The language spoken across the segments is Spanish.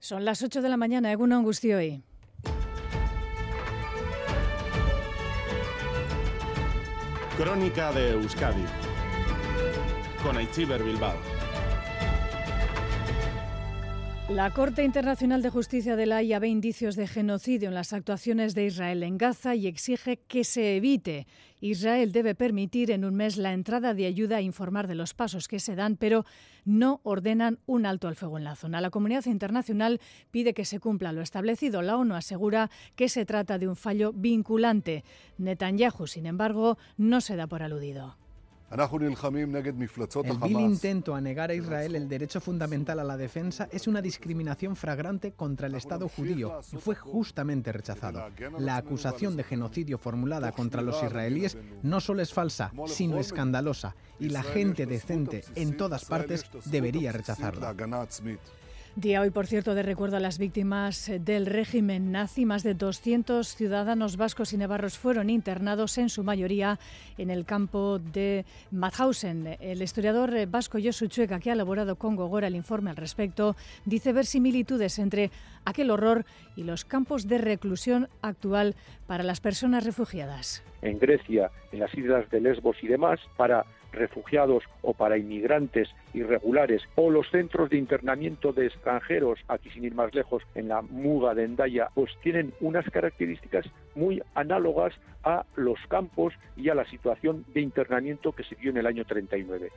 Son las 8 de la mañana, Egunon hoy. Crónica de Euskadi con Aichiber Bilbao. La Corte Internacional de Justicia de la Haya ve indicios de genocidio en las actuaciones de Israel en Gaza y exige que se evite. Israel debe permitir en un mes la entrada de ayuda e informar de los pasos que se dan, pero no ordenan un alto al fuego en la zona. La comunidad internacional pide que se cumpla lo establecido. La ONU asegura que se trata de un fallo vinculante. Netanyahu, sin embargo, no se da por aludido. El vil intento a negar a Israel el derecho fundamental a la defensa es una discriminación fragrante contra el Estado judío y fue justamente rechazado. La acusación de genocidio formulada contra los israelíes no solo es falsa, sino escandalosa, y la gente decente en todas partes debería rechazarla. Día hoy, por cierto, de recuerdo a las víctimas del régimen nazi. Más de 200 ciudadanos vascos y navarros fueron internados, en su mayoría en el campo de Mauthausen. El historiador vasco Josu Chueca, que ha elaborado con Gogora el informe al respecto, dice ver similitudes entre aquel horror y los campos de reclusión actual para las personas refugiadas. En Grecia, en las islas de Lesbos y demás, para refugiados o para inmigrantes irregulares o los centros de internamiento de extranjeros, aquí sin ir más lejos, en la Muga de Endaya, pues tienen unas características muy análogas a los campos y a la situación de internamiento que se vio en el año 39.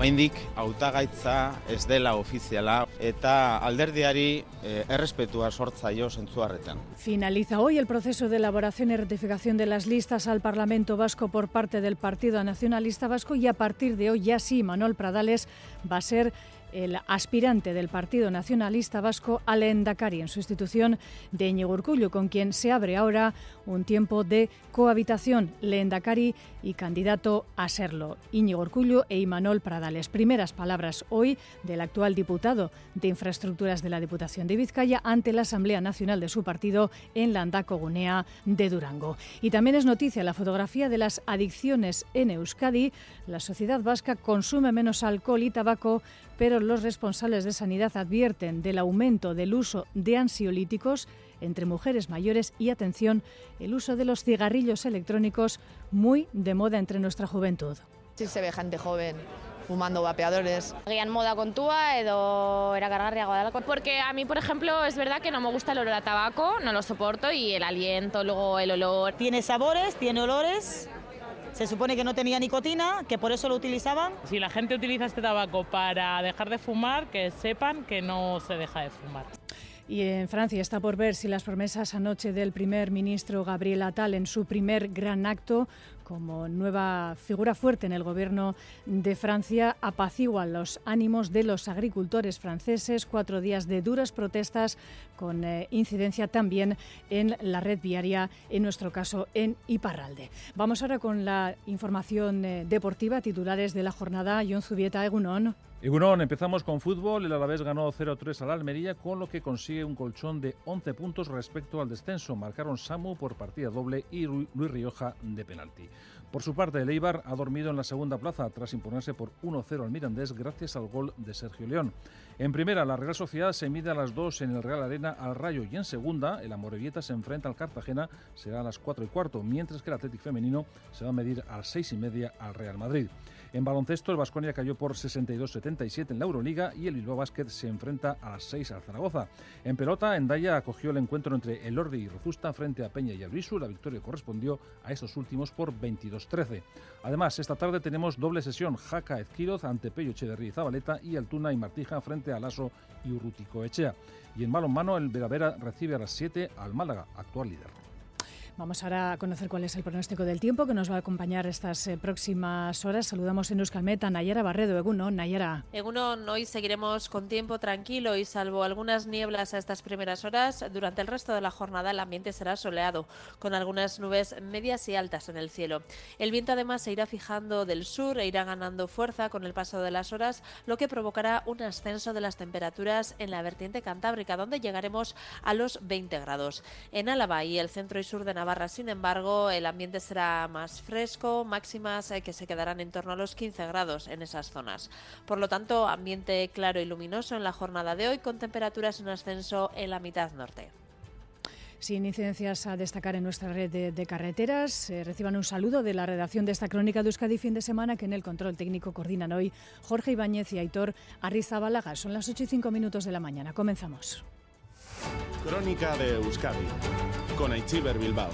Oraindik hautagaitza ez dela ofiziala eta alderdiari eh, errespetua sortzaio zentzuarretan. Finaliza hoy el proceso de elaboración y ratificación de las listas al Parlamento Vasco por parte del Partido Nacionalista Vasco y a partir de hoy ya sí Manuel Pradales va a ser el aspirante del Partido Nacionalista Vasco al Endacari en sustitución de Íñigo Urcullo, con quien se abre ahora un tiempo de cohabitación, Leendakari y candidato a serlo, Íñigo Urcullo e Imanol Pradales. Primeras palabras hoy del actual diputado de Infraestructuras de la Diputación de Vizcaya ante la Asamblea Nacional de su partido en la Andacogunea de Durango. Y también es noticia la fotografía de las adicciones en Euskadi. La sociedad vasca consume menos alcohol y tabaco, pero los responsables de sanidad advierten del aumento del uso de ansiolíticos entre mujeres mayores y, atención, el uso de los cigarrillos electrónicos muy de moda entre nuestra juventud. Sí se ve gente joven fumando vapeadores. Agian moda kontua edo erakargarriagoa delako. Porque a mí, por ejemplo, es verdad que no me gusta el olor a tabaco, no lo soporto y el aliento, luego el olor. Tiene sabores, tiene olores, se supone que no tenía nicotina, que por eso lo utilizaban. Si la gente utiliza este tabaco para dejar de fumar, que sepan que no se deja de fumar. Y en Francia está por ver si las promesas anoche del primer ministro Gabriel Attal en su primer gran acto como nueva figura fuerte en el gobierno de Francia, apaciguan los ánimos de los agricultores franceses. Cuatro días de duras protestas con eh, incidencia también en la red viaria, en nuestro caso en Iparralde. Vamos ahora con la información eh, deportiva, titulares de la jornada. John Zubieta, Egunon. Egunon, empezamos con fútbol. El Alavés ganó 0-3 al Almería, con lo que consigue un colchón de 11 puntos respecto al descenso. Marcaron Samu por partida doble y Luis Rioja de penalti. Por su parte, el Eibar ha dormido en la segunda plaza tras imponerse por 1-0 al Mirandés gracias al gol de Sergio León. En primera, la Real Sociedad se mide a las 2 en el Real Arena al Rayo y en segunda, el Amorebieta se enfrenta al Cartagena, será a las 4 y cuarto, mientras que el Atlético Femenino se va a medir a las 6 y media al Real Madrid. En baloncesto, el Vasconia cayó por 62-77 en la Euroliga y el Bilbao Basket se enfrenta a las 6 al Zaragoza. En pelota, Endaya acogió el encuentro entre el Ordi y Rozusta frente a Peña y Albisu. La victoria correspondió a esos últimos por 22-13. Además, esta tarde tenemos doble sesión Jaca Ezquiroz ante Pello Echeverría y Zabaleta y Altuna y Martija frente a Lasso y Urrutico Echea. Y en balonmano, el Veravera recibe a las 7 al Málaga, actual líder. Vamos ahora a conocer cuál es el pronóstico del tiempo que nos va a acompañar estas eh, próximas horas. Saludamos en Euskalmet a Nayara Barredo. Egunon, Nayara. Egunon, hoy seguiremos con tiempo tranquilo y salvo algunas nieblas a estas primeras horas, durante el resto de la jornada el ambiente será soleado, con algunas nubes medias y altas en el cielo. El viento además se irá fijando del sur e irá ganando fuerza con el paso de las horas, lo que provocará un ascenso de las temperaturas en la vertiente cantábrica, donde llegaremos a los 20 grados. En Álava y el centro y sur de Navarra Sin embargo, el ambiente será más fresco, máximas eh, que se quedarán en torno a los 15 grados en esas zonas. Por lo tanto, ambiente claro y luminoso en la jornada de hoy, con temperaturas en ascenso en la mitad norte sin incidencias a destacar en nuestra red de, carreteras. Eh, reciban un saludo de la redacción de esta crónica de Euskadi fin de semana que en el control técnico coordinan hoy Jorge Ibáñez y Aitor Arrizabalaga. Son las 8 y 5 minutos de la mañana. Comenzamos. Crónica de Euskadi con Aichiber Bilbao.